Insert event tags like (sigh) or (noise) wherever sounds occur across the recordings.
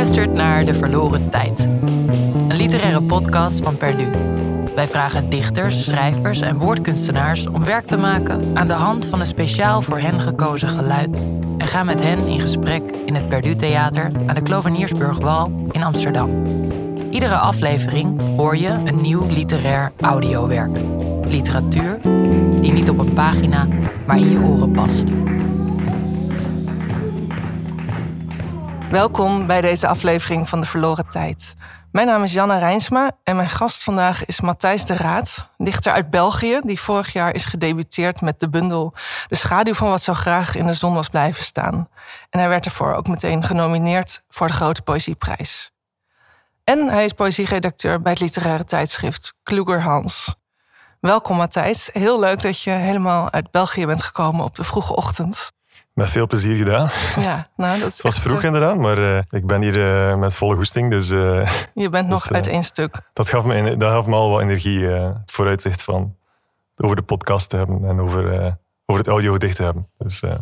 luistert naar De Verloren Tijd. Een literaire podcast van Perdu. Wij vragen dichters, schrijvers en woordkunstenaars om werk te maken aan de hand van een speciaal voor hen gekozen geluid. En gaan met hen in gesprek in het Perdu Theater aan de Kloveniersburgwal in Amsterdam. Iedere aflevering hoor je een nieuw literair audiowerk. Literatuur die niet op een pagina, maar in je oren past. Welkom bij deze aflevering van De Verloren Tijd. Mijn naam is Janna Rijnsma en mijn gast vandaag is Matthijs de Raad, dichter uit België, die vorig jaar is gedebuteerd met de bundel De schaduw van wat zo graag in de zon was blijven staan. En hij werd ervoor ook meteen genomineerd voor de Grote Poëzieprijs. En hij is poëzieredacteur bij het literaire tijdschrift Kluger Hans. Welkom Matthijs, heel leuk dat je helemaal uit België bent gekomen op de vroege ochtend. Met veel plezier gedaan. Ja, nou, dat is (laughs) Het was vroeg eh, inderdaad, maar eh, ik ben hier eh, met volle goesting. Dus eh, Je bent (laughs) nog Dus, eh, uit één stuk. dat, gaf me, dat gaf me al wat energie. eh, het vooruitzicht van over de podcast te hebben en over, eh, over het audiogedicht te hebben. Dus eh,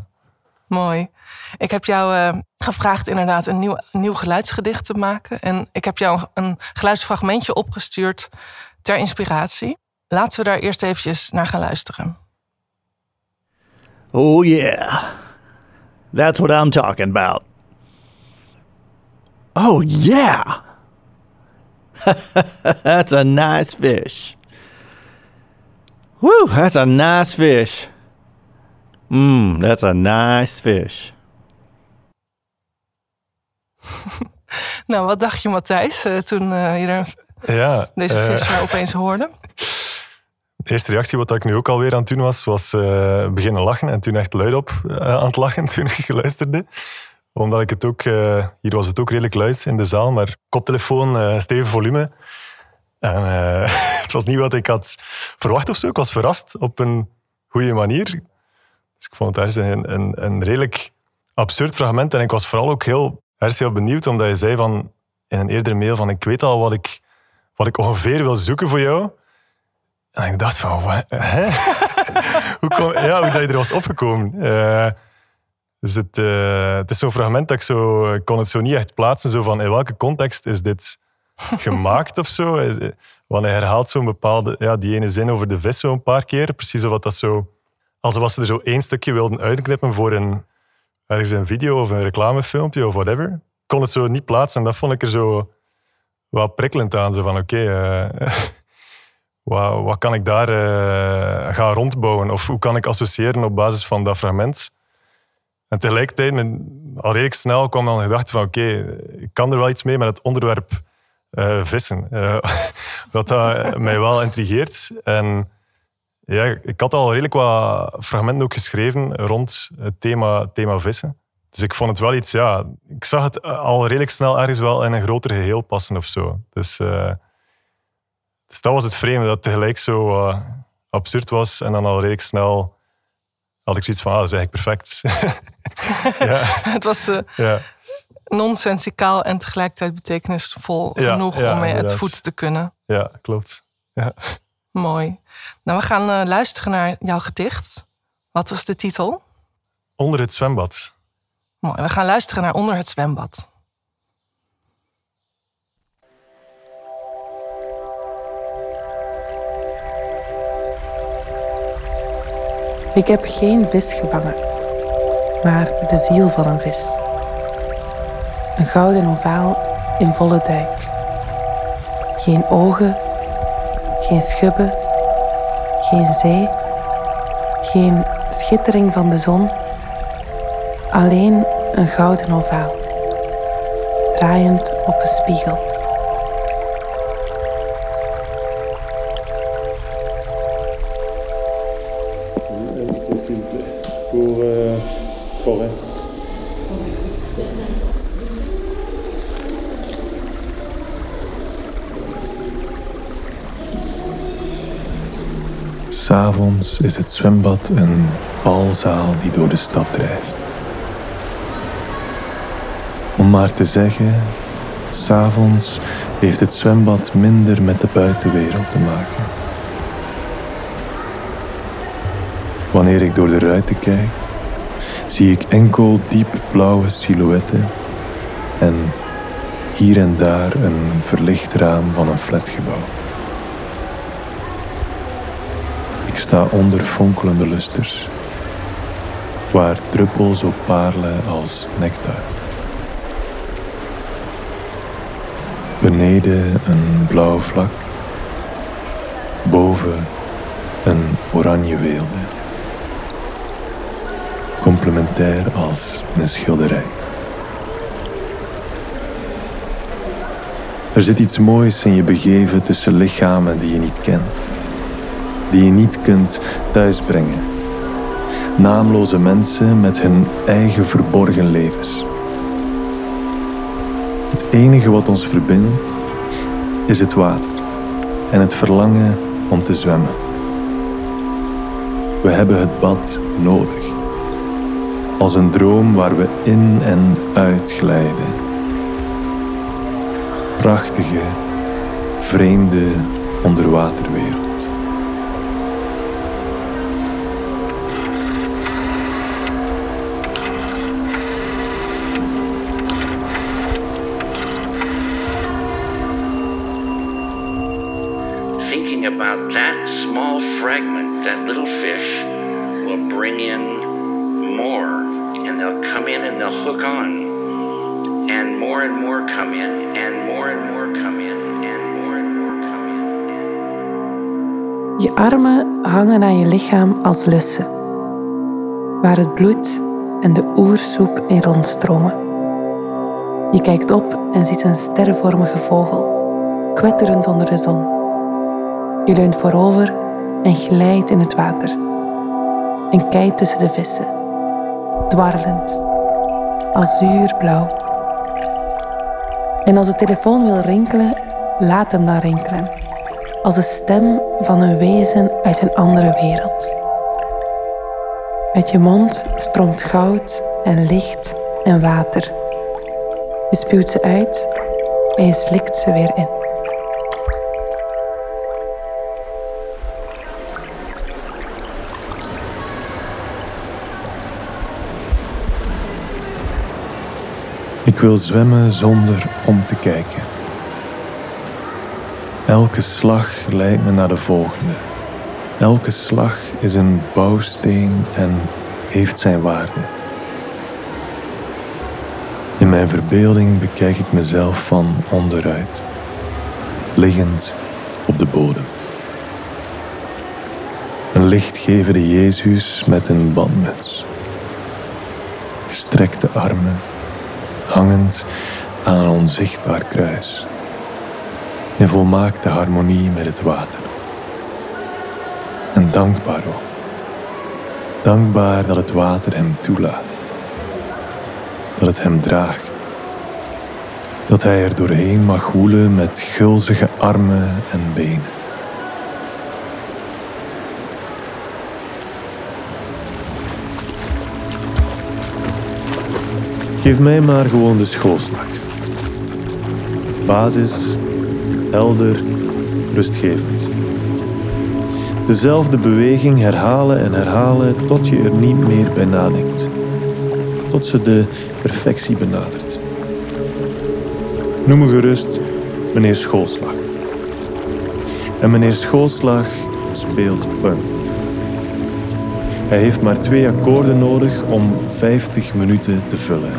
Mooi. Ik heb jou eh, gevraagd inderdaad een nieuw, nieuw geluidsgedicht te maken. En ik heb jou een geluidsfragmentje opgestuurd ter inspiratie. Laten we daar eerst eventjes naar gaan luisteren. Oh, yeah. That's what I'm talking about. Oh, yeah. (laughs) that's a nice fish. Whew, that's a nice fish. Mmm, that's a nice fish. (laughs) Nou, wat dacht je Matthijs eh, toen eh, je er ja, deze eh, vis nou opeens hoorde? (laughs) de eerste reactie, wat ik nu ook alweer aan het doen was, was eh, beginnen lachen. En toen echt luid op eh, aan het lachen (laughs) toen ik luisterde. Omdat ik het ook, eh, hier was het ook redelijk luid in de zaal, maar koptelefoon, stevig volume. En (laughs) het was niet wat ik had verwacht of zo. Ik was verrast op een goede manier. Dus ik vond het een, een, een redelijk absurd fragment. En ik was vooral ook heel, ergens heel benieuwd, omdat je zei van, in een eerdere mail van ik weet al wat ik, wat ik ongeveer wil zoeken voor jou. En ik dacht van, (laughs) hoe, ja, hoe dat je er was opgekomen. Eh, dus het, eh, het is zo'n fragment dat ik zo... Kon het zo niet echt plaatsen, zo van in welke context is dit gemaakt of zo. Is- Want hij herhaalt zo'n bepaalde... Ja, die ene zin over de vis zo een paar keer. Precies of dat zo... Alsof ze er zo één stukje wilden uitknippen voor een, ergens een video of een reclamefilmpje of whatever. Ik kon het zo niet plaatsen en dat vond ik er zo wel prikkelend aan. Zo van, oké... eh, (laughs) wat, wat kan ik daar eh, gaan rondbouwen? Of hoe kan ik associëren op basis van dat fragment? En tegelijkertijd, al redelijk snel kwam dan de gedachte van oké, ik kan er wel iets mee met het onderwerp eh, vissen. Eh, (laughs) dat mij wel intrigeert. En ja, ik had al redelijk wat fragmenten ook geschreven rond het thema, thema vissen. Dus ik vond het wel iets, ja, ik zag het al redelijk snel ergens wel in een groter geheel passen of zo. Dus, dus dat was het vreemde, dat het tegelijk zo eh, absurd was en dan al redelijk snel had ik zoiets van, ah, dat is eigenlijk perfect. (laughs) Het was eh, ja. nonsensicaal en tegelijkertijd betekenisvol Ja, genoeg ja, om mee uit inderdaad. voeten te kunnen. ja, klopt. Ja. Mooi. Nou, we gaan eh, luisteren naar jouw gedicht. Wat was de titel? Onder het zwembad. Mooi. We gaan luisteren naar Onder het zwembad. Ik heb geen vis gevangen, maar de ziel van een vis. Een gouden ovaal in volle duik. Geen ogen, geen schubben, geen zee, geen schittering van de zon. Alleen een gouden ovaal, draaiend op een spiegel. S'avonds is het zwembad een balzaal die door de stad drijft. Om maar te zeggen, s'avonds heeft het zwembad minder met de buitenwereld te maken. Wanneer ik door de ruiten kijk, zie ik enkel diep blauwe silhouetten en hier en daar een verlicht raam van een flatgebouw. Ik sta onder fonkelende lusters, waar druppels op parelen als nectar. Beneden een blauw vlak, boven een oranje weelde. Complementair als een schilderij. Er zit iets moois in je begeven tussen lichamen die je niet kent, die je niet kunt thuisbrengen. Naamloze mensen met hun eigen verborgen levens. Het enige wat ons verbindt is het water en het verlangen om te zwemmen. We hebben het bad nodig. Als een droom waar we in en uit glijden. Prachtige, vreemde onderwaterwereld. Lichaam als lussen, waar het bloed en de oersoep in rondstromen. Je kijkt op en ziet een sterrenvormige vogel, kwetterend onder de zon. Je leunt voorover en glijdt in het water. En kijkt tussen de vissen, dwarrelend, azuurblauw. En als de telefoon wil rinkelen, laat hem dan rinkelen. Als de stem van een wezen uit een andere wereld. Uit je mond stroomt goud en licht en water. Je spuwt ze uit en je slikt ze weer in. Ik wil zwemmen zonder om te kijken. Elke slag leidt me naar de volgende. Elke slag is een bouwsteen en heeft zijn waarde. In mijn verbeelding bekijk ik mezelf van onderuit, liggend op de bodem. Een lichtgevende Jezus met een badmuts. Gestrekte armen, hangend aan een onzichtbaar kruis. In volmaakte harmonie met het water. En dankbaar ook. Dankbaar dat het water hem toelaat. Dat het hem draagt. Dat hij er doorheen mag woelen met gulzige armen en benen. Geef mij maar gewoon de schoolslag. Basis, helder, rustgevend. Dezelfde beweging herhalen en herhalen tot je er niet meer bij nadenkt. Tot ze de perfectie benadert. Noem me gerust meneer Schoolslag. En meneer Schoolslag speelt punk. Hij heeft maar twee akkoorden nodig om 50 minuten te vullen.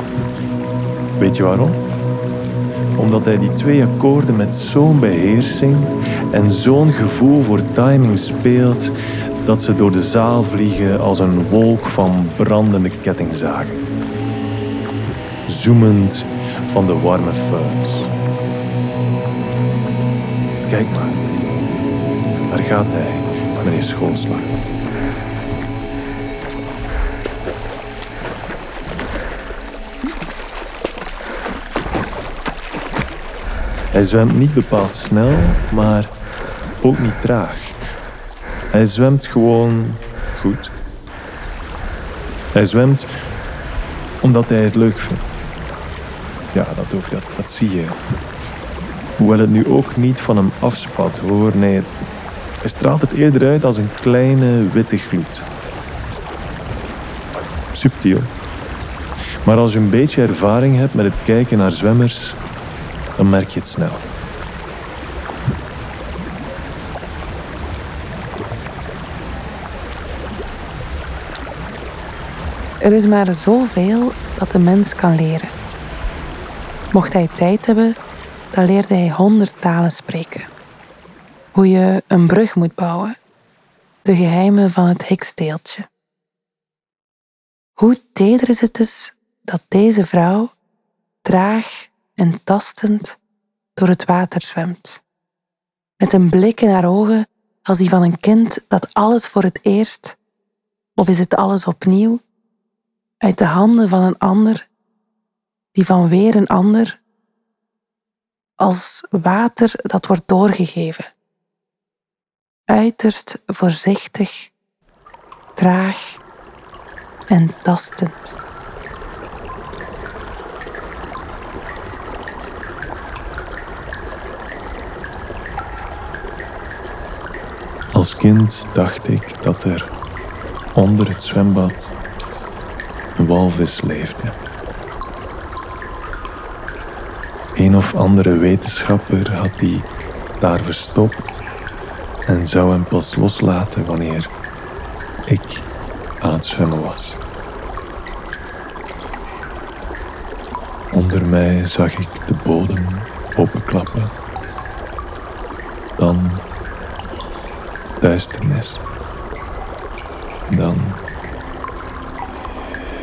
Weet je waarom? Omdat hij die twee akkoorden met zo'n beheersing en zo'n gevoel voor timing speelt dat ze door de zaal vliegen als een wolk van brandende kettingzagen. Zoemend van de warme fuzz. Kijk maar. Daar gaat hij, meneer Schoolslag. Hij zwemt niet bepaald snel, maar ook niet traag. Hij zwemt gewoon goed. Hij zwemt omdat hij het leuk vindt. Ja, dat ook, dat, dat zie je. Hoewel het nu ook niet van hem afspat hoor, nee, hij straalt het eerder uit als een kleine witte gloed. Subtiel. Maar als je een beetje ervaring hebt met het kijken naar zwemmers, dan merk je het snel. Er is maar zoveel dat de mens kan leren. Mocht hij tijd hebben, dan leerde hij honderd talen spreken. Hoe je een brug moet bouwen. De geheimen van het hiksteeltje. Hoe teder is het dus dat deze vrouw traag en tastend door het water zwemt. Met een blik in haar ogen als die van een kind dat alles voor het eerst, of is het alles opnieuw, uit de handen van een ander, die van weer een ander, als water dat wordt doorgegeven. Uiterst voorzichtig, traag en tastend. Als kind dacht ik dat er onder het zwembad een walvis leefde. Een of andere wetenschapper had die daar verstopt en zou hem pas loslaten wanneer ik aan het zwemmen was. Onder mij zag ik de bodem openklappen. Dan duisternis. Dan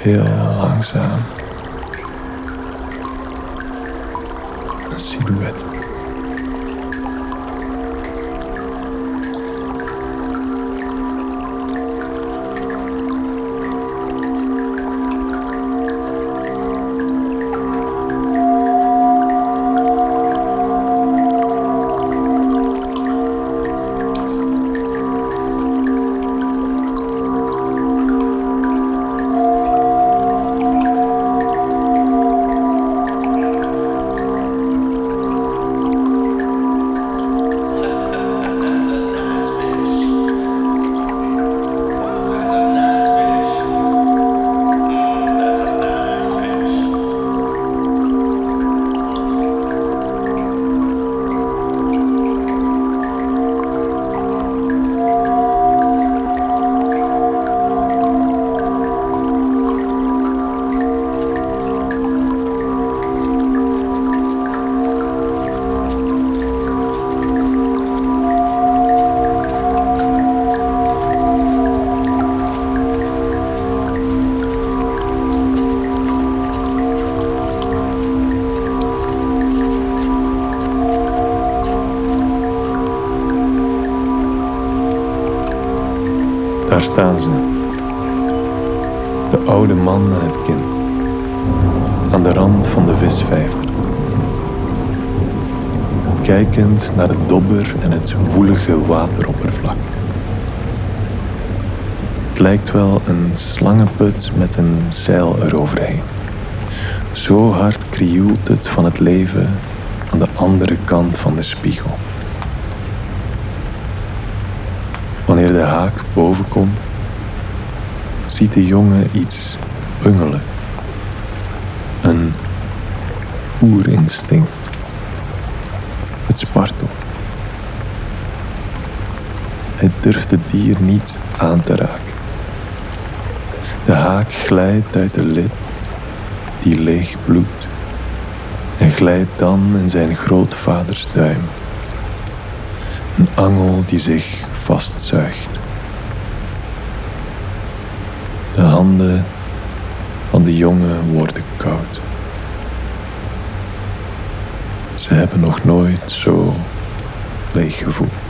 heel langzaam een silhouet. Staan ze. De oude man en het kind. Aan de rand van de visvijver. Kijkend naar de dobber en het woelige wateroppervlak. Het lijkt wel een slangenput met een zeil eroverheen. Zo hard krioelt het van het leven aan de andere kant van de spiegel. Wanneer de haak boven komt, ziet de jongen iets bungelen. Een oerinstinct. Het spartelt. Hij durft het dier niet aan te raken. De haak glijdt uit de lip, die leeg bloedt, en glijdt dan in zijn grootvaders duim. Een angel die zich vastzuigt. De handen van de jongen worden koud. Ze hebben nog nooit zo leeg gevoeld.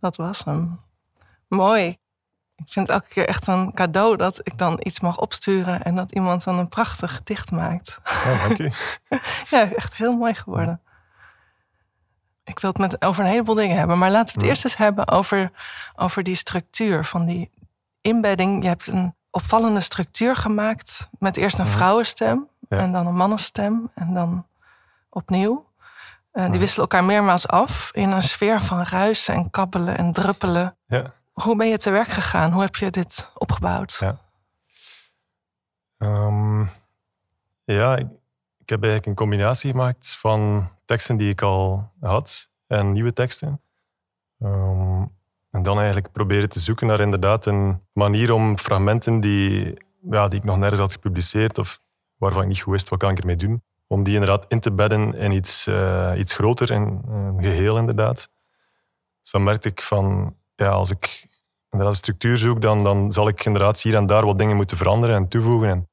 Dat was hem. Mooi. Ik vind het elke keer echt een cadeau dat ik dan iets mag opsturen en dat iemand dan een prachtig gedicht maakt. Oh, dank u. (laughs) Ja, echt heel mooi geworden. Ik wil het met, over een heleboel dingen hebben, maar laten we het Ja. eerst eens hebben over, over die structuur van die inbedding. Je hebt een opvallende structuur gemaakt met eerst een vrouwenstem Ja. en dan een mannenstem en dan opnieuw. Eh, die wisselen elkaar meermaals af in een sfeer van ruisen en kabbelen en druppelen. Ja. Hoe ben je te werk gegaan? Hoe heb je dit opgebouwd? Ja. Ehm, ja, ik, ik heb eigenlijk een combinatie gemaakt van teksten die ik al had en nieuwe teksten. Ehm, en dan eigenlijk proberen te zoeken naar inderdaad een manier om fragmenten die, ja, die ik nog nergens had gepubliceerd of waarvan ik niet goed wist wat kan ik ermee doen, om die inderdaad in te bedden in iets, eh, iets groter, in een geheel inderdaad. Dus dan merkte ik van, ja, als ik inderdaad een structuur zoek, dan, dan zal ik inderdaad hier en daar wat dingen moeten veranderen en toevoegen. En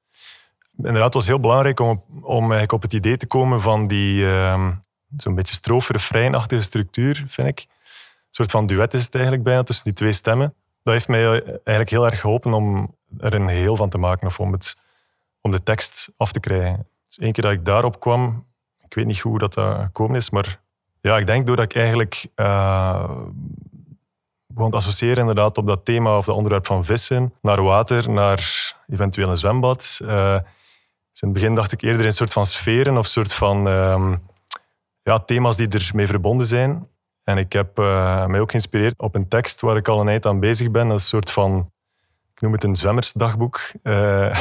inderdaad, het was heel belangrijk om, om eigenlijk op het idee te komen van die ehm, zo'n beetje strofe-refreinachtige structuur, vind ik. Een soort van duet is het eigenlijk bijna tussen die twee stemmen. Dat heeft mij eigenlijk heel erg geholpen om er een geheel van te maken of om, het, om de tekst af te krijgen. Dus keer dat ik daarop kwam, ik weet niet hoe dat, gekomen is, maar ja, ik denk doordat ik eigenlijk eh, begon te associëren inderdaad op dat thema of dat onderwerp van vissen, naar water, naar eventueel een zwembad. Eh, dus in het begin dacht ik eerder in een soort van sferen of soort van ehm, ja, thema's die ermee verbonden zijn. En ik heb eh, mij ook geïnspireerd op een tekst waar ik al een eind aan bezig ben. Dat is een soort van, noem het een zwemmersdagboek. Dat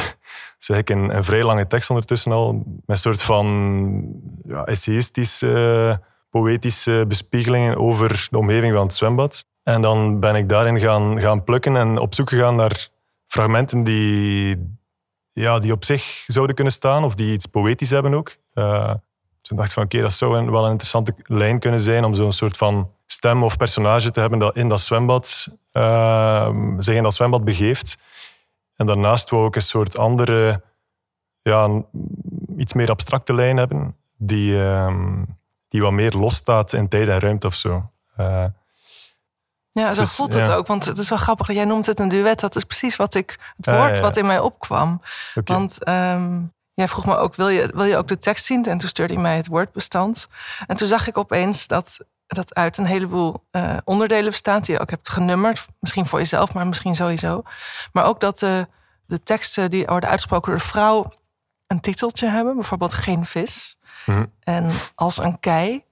is eigenlijk een, een vrij lange tekst ondertussen al. Met een soort van ja, essayistische, poëtische bespiegelingen over de omgeving van het zwembad. En dan ben ik daarin gaan, gaan plukken en op zoek gegaan naar fragmenten die, ja, die op zich zouden kunnen staan of die iets poëtisch hebben ook. Eh, dus ik dacht van oké, dat zou een, wel een interessante lijn kunnen zijn om zo'n soort van stem of personage te hebben dat in dat zwembad eh, zich in dat zwembad begeeft. En daarnaast wou ik een soort andere, ja, een iets meer abstracte lijn hebben die, ehm, die wat meer losstaat in tijd en ruimte of zo. Eh, Ja, zo Dus, voelt het ja. ook. Want het is wel grappig dat jij noemt het een duet. Dat is precies wat ik, het Ah, woord ja. wat in mij opkwam. Want ehm, jij vroeg me ook, wil je, wil je ook de tekst zien? En toen stuurde hij mij het woordbestand. En toen zag ik opeens dat dat uit een heleboel eh, onderdelen bestaat... die je ook hebt genummerd. Misschien voor jezelf, maar misschien sowieso. Maar ook dat de, de teksten die worden uitgesproken door de vrouw... een titeltje hebben. Bijvoorbeeld Geen vis. Mhm. En Als een kei.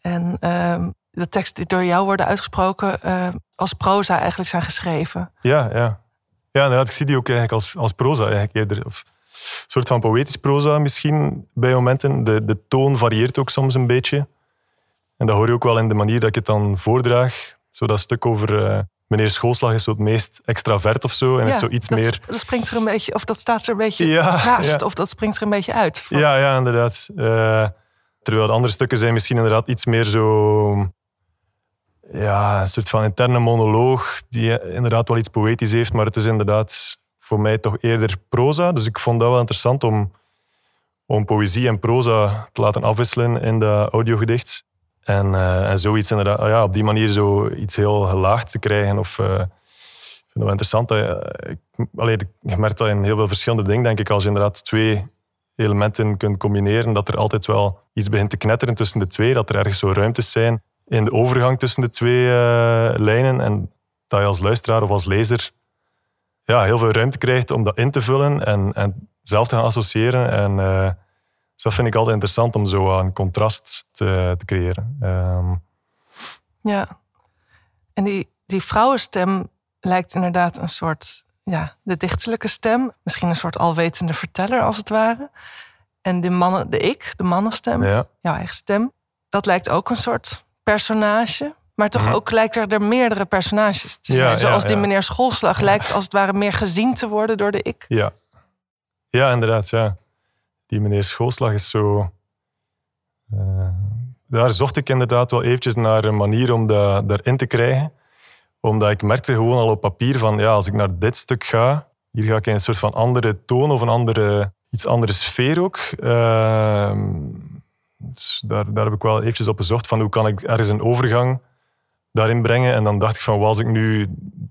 En ehm, de teksten die door jou worden uitgesproken... eh, als proza eigenlijk zijn geschreven. Ja, ja. Ja, inderdaad. Ik zie die ook eigenlijk als, als proza eigenlijk eerder. Of een soort van poëtisch proza misschien bij momenten. De, de toon varieert ook soms een beetje. En dat hoor je ook wel in de manier dat ik het dan voordraag. Zo dat stuk over eh, meneer Schoolslag is zo het meest extravert of zo. En is zo iets dat, meer... dat springt er een beetje, of dat staat er een beetje Ja, naast, ja. of dat springt er een beetje uit. Van- Ja, ja, inderdaad. Eh, terwijl de andere stukken zijn misschien inderdaad iets meer zo... Ja, een soort van interne monoloog die inderdaad wel iets poëtisch heeft, maar het is inderdaad voor mij toch eerder proza. Dus ik vond dat wel interessant om, om poëzie en proza te laten afwisselen in dat audiogedicht. En, eh, en zoiets inderdaad, ja, op die manier zo iets heel gelaagd te krijgen. Of, eh, ik vind het wel interessant. Dat, je- ik, allee, je dat in heel veel verschillende dingen, denk ik, als je inderdaad twee elementen kunt combineren, dat er altijd wel iets begint te knetteren tussen de twee, dat er ergens zo ruimtes zijn in de overgang tussen de twee eh, lijnen en dat je als luisteraar of als lezer ja, heel veel ruimte krijgt om dat in te vullen en, en zelf te gaan associëren. En, eh, dus dat vind ik altijd interessant om zo een contrast te, te creëren. Ehm, Ja. En die, die vrouwenstem lijkt inderdaad een soort, ja, de dichterlijke stem. Misschien een soort alwetende verteller, als het ware. En de, mannen, de ik, de mannenstem, ja, jouw eigen stem, dat lijkt ook een soort personage. Maar toch Mhm. ook lijken er meerdere personages te Ja, zijn. ja, Zoals die meneer Schoolslag lijkt als het ware meer gezien te worden door de ik. ja. ja, inderdaad. Ja. Die meneer Schoolslag is zo... eh, daar zocht ik inderdaad wel eventjes naar een manier om dat daarin te krijgen. Omdat ik merkte gewoon al op papier van, ja, als ik naar dit stuk ga, hier ga ik in een soort van andere toon of een andere, iets andere sfeer ook. Ehm, dus daar, daar heb ik wel eventjes op gezocht van hoe kan ik ergens een overgang daarin brengen. En dan dacht ik van, was ik nu het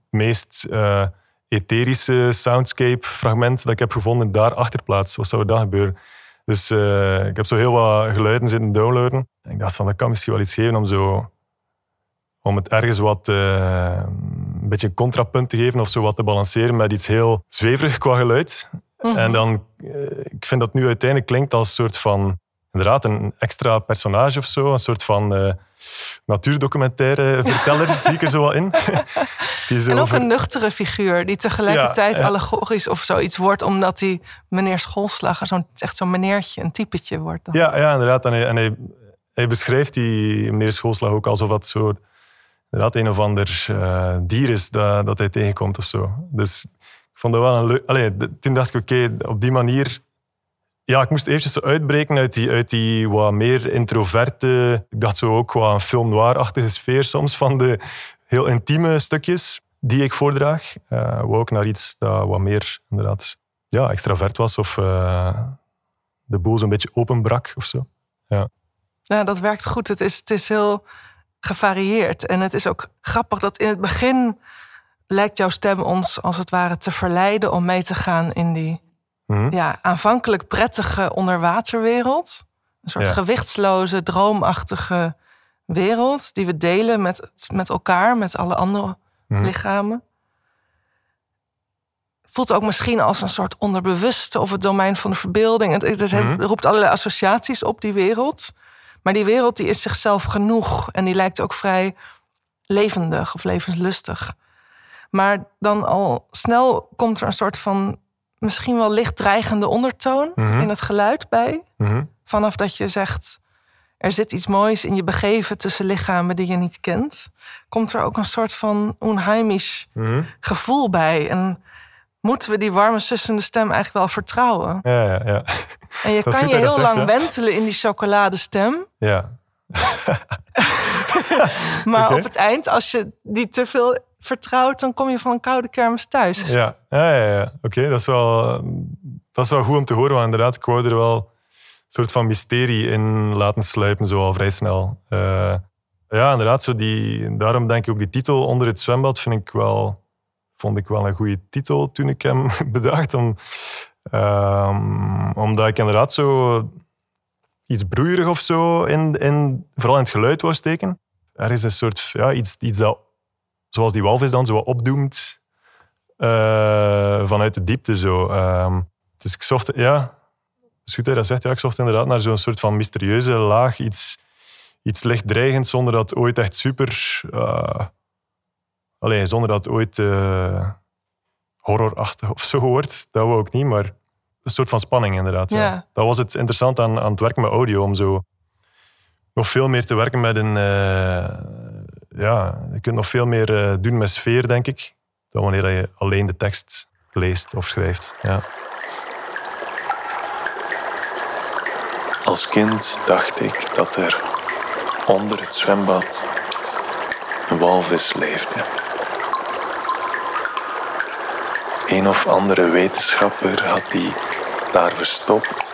meest eh, etherische soundscape fragment dat ik heb gevonden daar achterplaats? Wat zou er dan gebeuren? Dus eh, ik heb zo heel wat geluiden zitten downloaden. En ik dacht van, dat kan misschien wel iets geven om zo... Om het ergens wat... eh, een beetje een contrapunt te geven of zo wat te balanceren met iets heel zweverig qua geluid. En dan, eh, ik vind dat nu uiteindelijk klinkt als een soort van, inderdaad, een extra personage of zo. Een soort van eh, natuurdocumentaire verteller, (laughs) zie ik er zo wel in. (laughs) Die zo En ook over- een nuchtere figuur die tegelijkertijd Ja, allegorisch of zoiets wordt, omdat hij meneer Schoolslager zo'n, echt zo'n meneertje, een typetje wordt. Dan. Ja, ja inderdaad. En hij, en hij, hij beschrijft die meneer Schoolslag ook alsof dat zo inderdaad een of ander eh, dier is dat, dat hij tegenkomt of zo. Dus ik vond dat wel een leuk... Allee, de- toen dacht ik, oké, op die manier... Ja, ik moest eventjes uitbreken uit die, uit die wat meer introverte... Ik dacht zo ook wat een film noir-achtige sfeer soms van de heel intieme stukjes die ik voordraag. Eh wou ook naar iets dat wat meer inderdaad ja, extravert was of eh, de boel zo'n beetje openbrak of zo. Ja, dat werkt goed. Het is, het is heel gevarieerd. En het is ook grappig dat in het begin lijkt jouw stem ons als het ware te verleiden om mee te gaan in die Mhm. ja, aanvankelijk prettige onderwaterwereld. Een soort Ja. gewichtsloze, droomachtige wereld die we delen met, met elkaar, met alle andere Mhm. lichamen. Voelt ook misschien als een soort onderbewuste of het domein van de verbeelding. Het, het, Mhm. roept allerlei associaties op, die wereld. Maar die wereld die is zichzelf genoeg en die lijkt ook vrij levendig of levenslustig. Maar dan al snel komt er een soort van misschien wel licht dreigende ondertoon Mhm. in het geluid bij. Mhm. Vanaf dat je zegt, er zit iets moois in je begeven tussen lichamen die je niet kent, komt er ook een soort van onheimisch Mhm. gevoel bij. En moeten we die warme, sussende stem eigenlijk wel vertrouwen? Ja, ja, ja. En je Dat kan je heel zegt, lang hè? wentelen in die chocoladestem. ja. (laughs) Maar op het eind, als je die te veel vertrouwt, dan kom je van een koude kermis thuis. Ja, ja, ja, ja. oké, dat, is wel, dat is wel goed om te horen, want inderdaad, ik wou er wel een soort van mysterie in laten sluipen, zo al vrij snel. Eh, ja, inderdaad, zo die, daarom denk ik ook die titel Onder het zwembad vind ik wel, vond ik wel een goede titel toen ik hem (laughs) bedacht. Om, ehm, omdat ik inderdaad zo iets broeierig of zo, in, in, vooral in het geluid wou steken. Er is een soort, ja, iets, iets dat, zoals die walvis dan, zo opdoemt eh, vanuit de diepte zo. Ehm, dus ik zocht, ja, het is goed dat je dat zegt, ja, ik zocht inderdaad naar zo'n soort van mysterieuze laag, iets, iets licht dreigend, zonder dat ooit echt super... eh alleen zonder dat ooit eh, horrorachtig of zo wordt, dat wou ik niet, maar een soort van spanning inderdaad. Ja. Ja. Dat was het interessant aan, aan het werken met audio, om zo nog veel meer te werken met een... ja, je kunt nog veel meer eh, doen met sfeer, denk ik, dan wanneer je alleen de tekst leest of schrijft. Ja. Als kind dacht ik dat er onder het zwembad een walvis leefde. Een of andere wetenschapper had die daar verstopt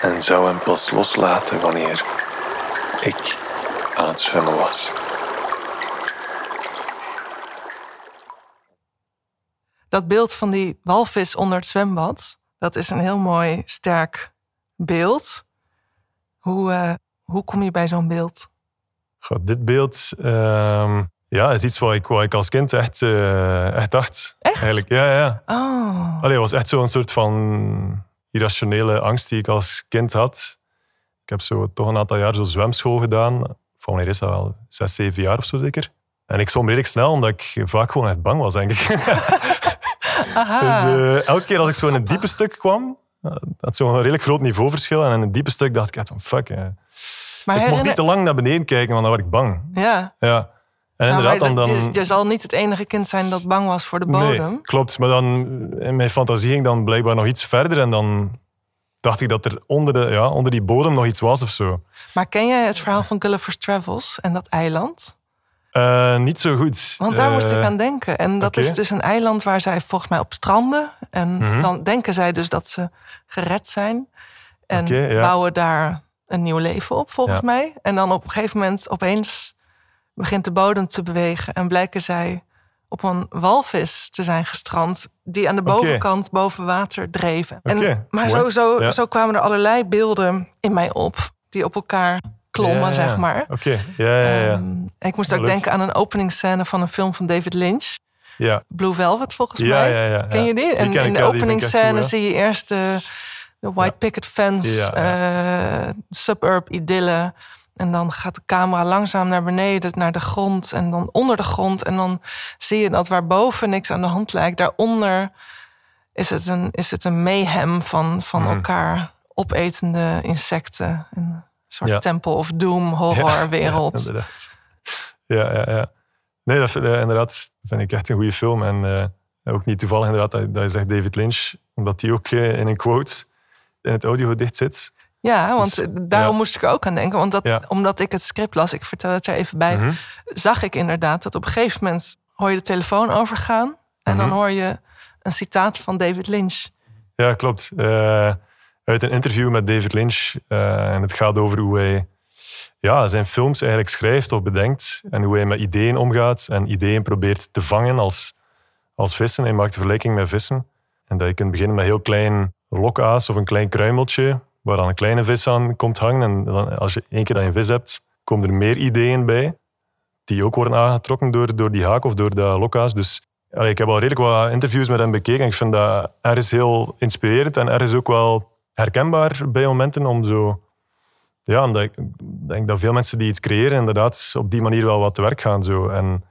en zou hem pas loslaten wanneer ik aan het zwemmen was. Dat beeld van die walvis onder het zwembad, dat is een heel mooi, sterk beeld. Hoe, eh, hoe kom je bij zo'n beeld? Goh, dit beeld ehm, ja, is iets wat ik, wat ik als kind echt, eh, echt dacht. Echt? Eigenlijk, ja, ja. Oh, Allee, het was echt zo'n soort van irrationele angst die ik als kind had. Ik heb zo toch een aantal jaar zo zwemschool gedaan. Van wanneer is dat wel? Zes, zeven jaar of zo zeker. En ik zwom redelijk snel, omdat ik vaak gewoon echt bang was, denk ik. (laughs) aha. Dus eh, elke keer als ik zo in een diepe stuk kwam, eh, had zo'n redelijk groot niveauverschil. En in een diepe stuk dacht ik echt van fuck. eh. maar ik mocht niet te lang naar beneden kijken, want dan werd ik bang. Ja, Ja. En Nou, inderdaad, dan... dan je, je zal niet het enige kind zijn dat bang was voor de bodem. Nee, klopt. Maar dan, in mijn fantasie ging dan blijkbaar nog iets verder. En dan dacht ik dat er onder, de, ja, onder die bodem nog iets was of zo. Maar ken jij het verhaal van Gulliver's Travels en dat eiland? Eh, niet zo goed. Want daar moest ik Eh, aan denken. En dat is dus een eiland waar zij volgens mij op stranden. En Mhm. dan denken zij dus dat ze gered zijn. En ja. bouwen daar een nieuw leven op, volgens Ja. mij. En dan op een gegeven moment opeens begint de bodem te bewegen en blijken zij op een walvis te zijn gestrand die aan de bovenkant boven water dreven. En, maar zo, zo, Ja. zo kwamen er allerlei beelden in mij op die op elkaar klommen, zeg maar. Oké, ja, ja, ja. Ehm, ik moest ook leuk. denken aan een openingsscène van een film van David Lynch. ja. Blue Velvet volgens mij. ja, ja, Ken je die? En in de openingsscène zie je eerst de, de white picket fence, eh, suburb idylle. En dan gaat de camera langzaam naar beneden, naar de grond en dan onder de grond. En dan zie je dat waar boven niks aan de hand lijkt, daaronder is het een, is het een mayhem van, van Mhm. elkaar opetende insecten. Een soort Ja. Temple of Doom (laughs) horrorwereld. Ja, inderdaad. Ja, ja, ja. Nee, dat vind, eh, inderdaad vind ik echt een goede film. En eh, ook niet toevallig inderdaad dat, dat je zegt David Lynch, omdat die ook eh, in een quote in het audiogedicht zit. Ja, want Dus, daarom ja. moest ik er ook aan denken. Want dat, Ja. omdat ik het script las, ik vertel het er even bij, Mhm. zag ik inderdaad dat op een gegeven moment hoor je de telefoon overgaan. En dan Mhm. hoor je een citaat van David Lynch. Ja, klopt. Eh, uit een interview met David Lynch. eh, en het gaat over hoe hij ja, zijn films eigenlijk schrijft of bedenkt. En hoe hij met ideeën omgaat. En ideeën probeert te vangen als, als vissen. Hij maakt de vergelijking met vissen. En dat je kunt beginnen met heel klein lokaas of een klein kruimeltje. Waar dan een kleine vis aan komt hangen. En dan, als je één keer dat je een vis hebt, komen er meer ideeën bij. Die ook worden aangetrokken door, door die haak of door dat lokaas. Dus ik heb al redelijk wat interviews met hem bekeken. en Ik vind dat ergens heel inspirerend en ergens ook wel herkenbaar bij momenten om zo... Ja, omdat ik denk dat veel mensen die iets creëren inderdaad op die manier wel wat te werk gaan. Zo. En,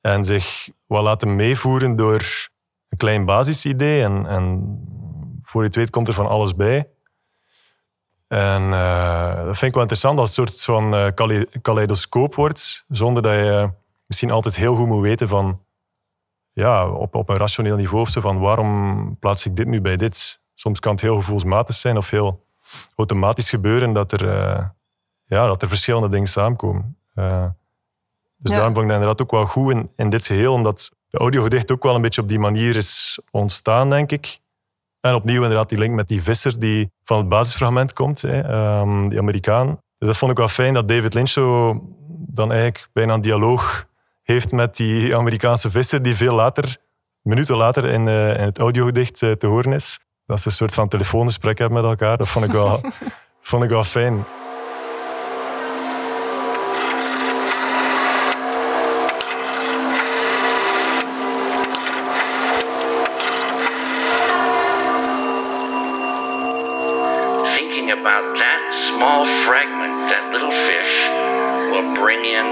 en zich wat laten meevoeren door een klein basisidee. En, en voor je het weet komt er van alles bij. En eh, dat vind ik wel interessant als het een soort van kale- kaleidoscoop wordt. Zonder dat je misschien altijd heel goed moet weten van ja, op, op een rationeel niveau van waarom plaats ik dit nu bij dit? Soms kan het heel gevoelsmatig zijn of heel automatisch gebeuren dat er, eh, ja, dat er verschillende dingen samenkomen. Eh, dus Ja. daarom vond ik dat inderdaad ook wel goed in, in dit geheel, omdat de audiogedicht ook wel een beetje op die manier is ontstaan, denk ik. En opnieuw inderdaad die link met die visser die van het basisfragment komt, hè, ehm, die Amerikaan. Dus dat vond ik wel fijn dat David Lynch zo dan eigenlijk bijna een dialoog heeft met die Amerikaanse visser die veel later, minuten later in, eh, in het audiogedicht te horen is. Dat ze een soort van telefoongesprek hebben met elkaar. Dat vond ik wel, (laughs) vond ik wel fijn. Thinking about that small fragment, that little fish, will bring in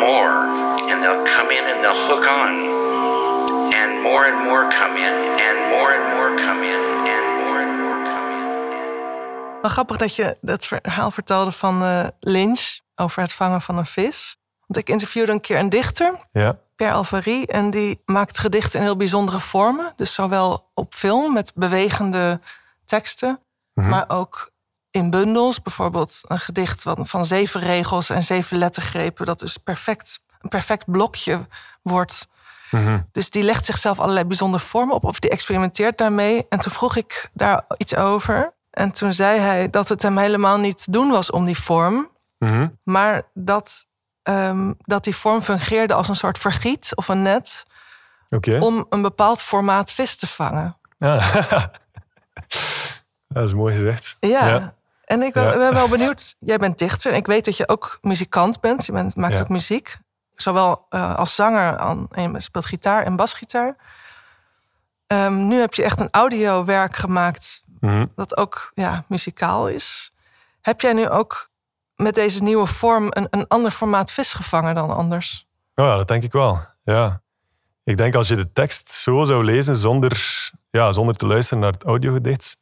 more. And they'll come in and they'll hook on. And more and more come in, Wel grappig dat je dat verhaal vertelde van eh, Lynch over het vangen van een vis. Want ik interviewde een keer een dichter, Ja, Pierre Alvary, en die maakt gedichten in heel bijzondere vormen. Dus zowel op film met bewegende teksten, Mhm. maar ook in bundels. Bijvoorbeeld een gedicht van, van zeven regels en zeven lettergrepen. Dat is perfect, een perfect blokje wordt. Mhm. Dus die legt zichzelf allerlei bijzondere vormen op, of die experimenteert daarmee. En toen vroeg ik daar iets over. En toen zei hij dat het hem helemaal niet doen was om die vorm, Mhm. maar dat, ehm, dat die vorm fungeerde als een soort vergiet of een net om een bepaald formaat vis te vangen. (laughs) Dat is mooi gezegd. Ja. Ja. En ik ben, Ja. ben wel benieuwd. Jij bent dichter en ik weet dat je ook muzikant bent. Je bent, maakt Ja. ook muziek. Zowel eh, als zanger aan, en je speelt gitaar en basgitaar. Ehm, nu heb je echt een audiowerk gemaakt Mhm. dat ook ja, muzikaal is. Heb jij nu ook met deze nieuwe vorm een, een ander formaat vis gevangen dan anders? Ja, dat denk ik wel. Ja. Ik denk als je de tekst zo zou lezen zonder, ja, zonder te luisteren naar het audiogedicht,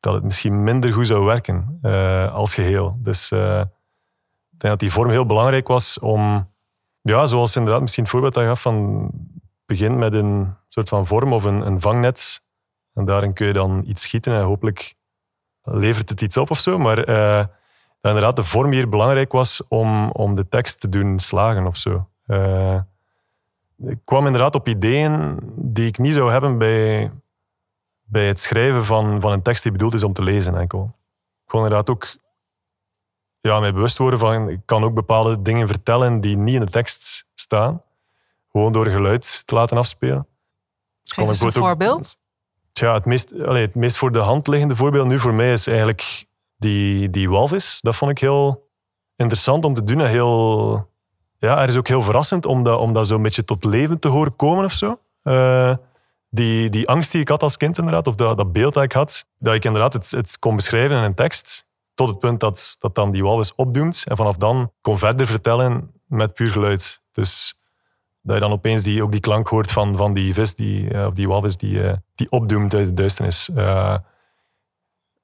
dat het misschien minder goed zou werken eh, als geheel. Dus eh, ik denk dat die vorm heel belangrijk was om, ja, zoals inderdaad misschien het voorbeeld dat je gaf van begin met een soort van vorm of een, een vangnet en daarin kun je dan iets schieten en hopelijk levert het iets op of zo. Maar dat inderdaad de vorm hier belangrijk was om, om de tekst te doen slagen of zo. Eh, ik kwam inderdaad op ideeën die ik niet zou hebben bij, bij het schrijven van, van een tekst die bedoeld is om te lezen enkel. Ik kon inderdaad ook ja, mij bewust worden van, ik kan ook bepaalde dingen vertellen die niet in de tekst staan. Gewoon door geluid te laten afspelen. Geef eens een ook- voorbeeld. Tja, het meest, voor de hand liggende voorbeeld nu voor mij is eigenlijk die, die walvis. Dat vond ik heel interessant om te doen. En heel, ja, er is ook heel verrassend om dat, om dat zo'n beetje tot leven te horen komen of zo. Eh, die, die angst die ik had als kind inderdaad, of dat, dat beeld dat ik had, dat ik inderdaad het, het kon beschrijven in een tekst, tot het punt dat, dat dan die walvis opdoemt. En vanaf dan kon verder vertellen met puur geluid. Dus dat je dan opeens die, ook die klank hoort van, van die vis, die, eh, of die walvis, die, eh, die opdoemt uit de duisternis. Eh,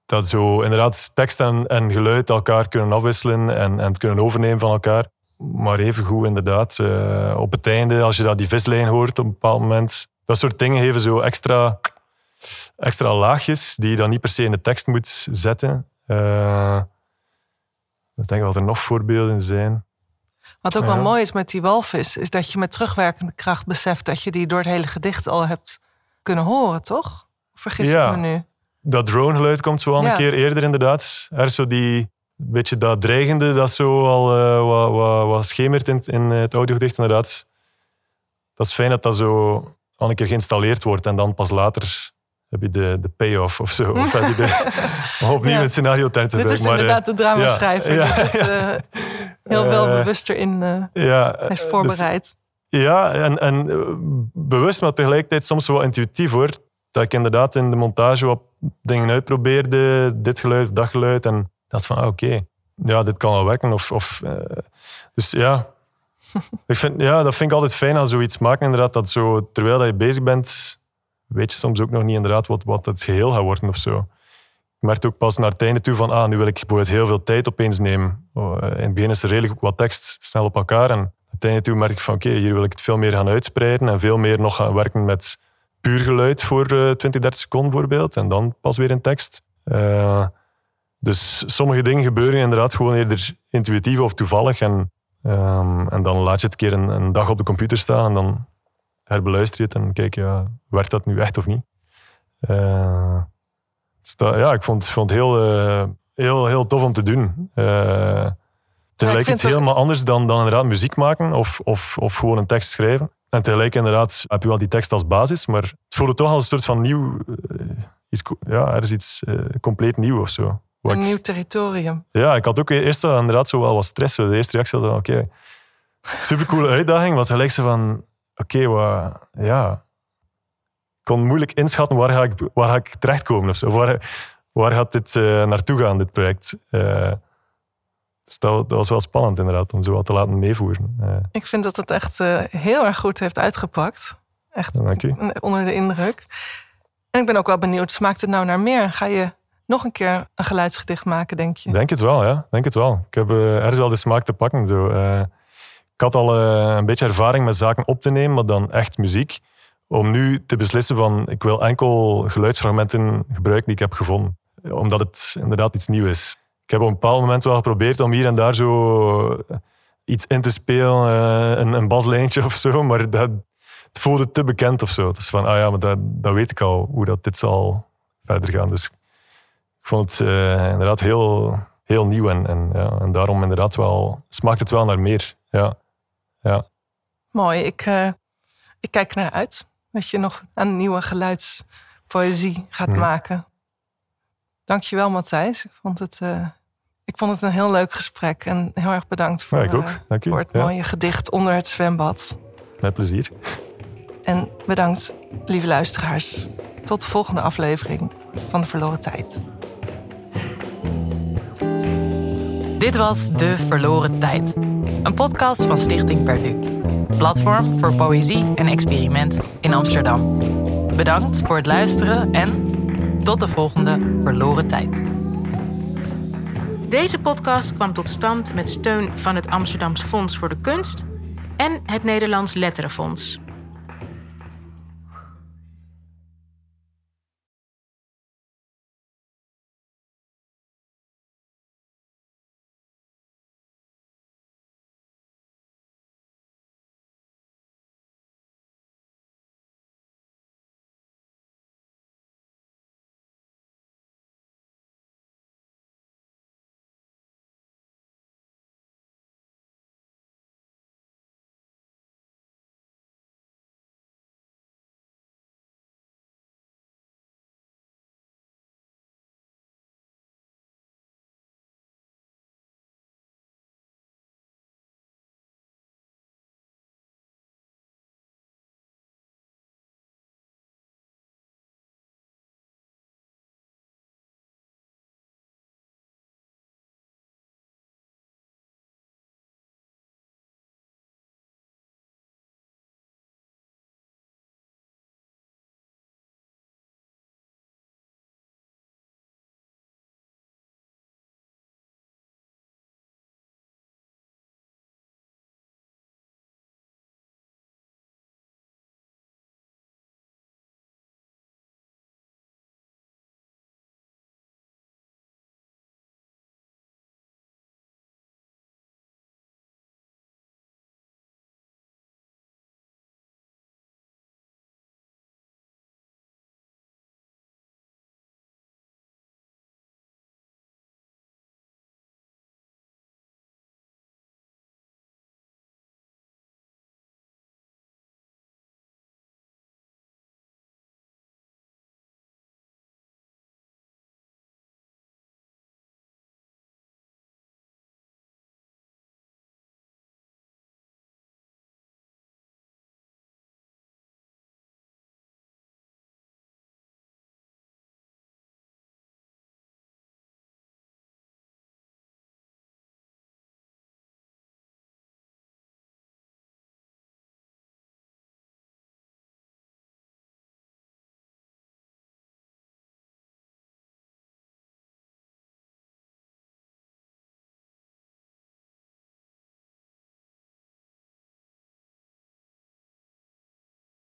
dat zo inderdaad tekst en, en geluid elkaar kunnen afwisselen en, en het kunnen overnemen van elkaar. Maar evengoed inderdaad, op het einde, als je dat die vislijn hoort op een bepaald moment, dat soort dingen geven zo extra, extra laagjes die je dan niet per se in de tekst moet zetten. Eh, ik denk dat er nog voorbeelden zijn. Wat ook Ja. wel mooi is met die walvis, is dat je met terugwerkende kracht beseft dat je die door het hele gedicht al hebt kunnen horen, toch? Vergis Ja. ik me nu? Dat drone-geluid komt zo al Ja. een keer eerder, inderdaad. Er is zo die beetje dat dreigende dat zo al eh, wat, wat, wat schemert in, in het audiogedicht, inderdaad. Dat is fijn dat dat zo al een keer geïnstalleerd wordt en dan pas later heb je de, de payoff of zo. Of heb je de, (laughs) opnieuw Ja. een scenario term te Dit is. Maar, eh, inderdaad de dramaschrijver ja, die het eh, heel Eh, welbewust erin eh, ja, heeft dus- voorbereid. Ja, en, en eh, bewust, maar tegelijkertijd soms wel intuïtief hoor. Dat ik inderdaad in de montage wat dingen uitprobeerde, dit geluid, dat geluid. En dat van, ah, oké, ja, dit kan wel werken. Of, of, eh, dus ja. (laughs) ik vind, ja, dat vind ik altijd fijn aan zoiets maken, inderdaad. Dat zo, terwijl dat je bezig bent, weet je soms ook nog niet inderdaad wat, wat het geheel gaat worden of zo. Merkte ook pas naar het einde toe van, ah, nu wil ik bijvoorbeeld heel veel tijd opeens nemen. Oh, eh, in het begin is er redelijk wat tekst snel op elkaar. En het einde toe merk ik van, oké, hier wil ik het veel meer gaan uitspreiden en veel meer nog gaan werken met puur geluid voor eh 20, 30 seconden bijvoorbeeld. En dan pas weer in tekst. Eh, dus sommige dingen gebeuren inderdaad gewoon eerder intuïtief of toevallig. En, ehm, en dan laat je het een keer een, een dag op de computer staan en dan herbeluister je het en kijk, ja, werkt dat nu echt of niet? Dat- ja, ik vond, vond het heel, eh, heel, heel tof om te doen. Tegelijk vind iets helemaal anders dan, dan inderdaad muziek maken of, of, of gewoon een tekst schrijven. En tegelijk inderdaad heb je wel die tekst als basis, maar het voelde toch als een soort van nieuw... eh, iets, ja, er is iets compleet nieuw of zo. Een ik- nieuw territorium. ja, ik had ook eerst wel inderdaad zo wel wat stress. De eerste reactie was oké, supercoole uitdaging. Wat gelijk zo van, oké, wat, ja. Ik kon moeilijk inschatten waar ga ik, waar ga ik terechtkomen of zo. Waar, waar gaat dit eh, naartoe gaan, dit project? Eh, dus dat, dat was wel spannend inderdaad, om zo wat te laten meevoeren. Eh, Ik vind dat het echt heel erg goed heeft uitgepakt. Echt onder de indruk. En ik ben ook wel benieuwd, smaakt het nou naar meer? Ga je nog een keer een geluidsgedicht maken, denk je? Denk het wel, ja. Denk het wel. Ik heb eh, ergens wel de smaak te pakken. Zo. Ik had al een beetje ervaring met zaken op te nemen, maar dan echt muziek. Om nu te beslissen van, ik wil enkel geluidsfragmenten gebruiken die ik heb gevonden. Omdat het inderdaad iets nieuws is. Ik heb op een bepaald moment wel geprobeerd om hier en daar zo iets in te spelen, eh, een, een baslijntje (laughs) of zo, maar dat, het voelde te bekend of zo. Dus van, ah ja, maar dat, dat weet ik al, hoe dat dit zal verder gaan. Dus ik vond het eh, inderdaad heel, heel nieuw en, en, ja, en daarom inderdaad wel, smaakt het wel naar meer. Ja. Ja. Mooi, ik, eh, ik kijk naar uit dat je nog aan nieuwe geluidspoëzie gaat maken. Dankjewel Matthijs. Ik vond, het, eh, ik vond het een heel leuk gesprek en heel erg bedankt voor, Ja, ik ook. eh, voor het Ja. mooie gedicht onder het zwembad. Met plezier. En bedankt, lieve luisteraars. Tot de volgende aflevering van De Verloren Tijd. Dit was De Verloren Tijd. Een podcast van Stichting Perdu. Platform voor poëzie en experiment in Amsterdam. Bedankt voor het luisteren en tot de volgende Verloren Tijd. Deze podcast kwam tot stand met steun van het Amsterdams Fonds voor de Kunst en het Nederlands Letterenfonds.